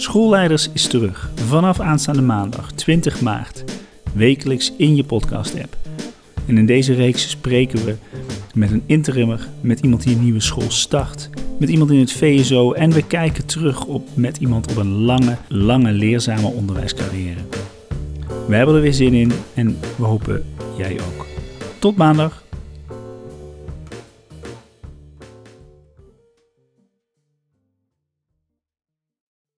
Schoolleiders is terug vanaf aanstaande maandag 20 maart, wekelijks in je podcast-app. En in deze reeks spreken we met een interimmer, met iemand die een nieuwe school start, met iemand in het VSO en we kijken terug op met iemand op een lange, lange leerzame onderwijscarrière. We hebben er weer zin in en we hopen jij ook. Tot maandag.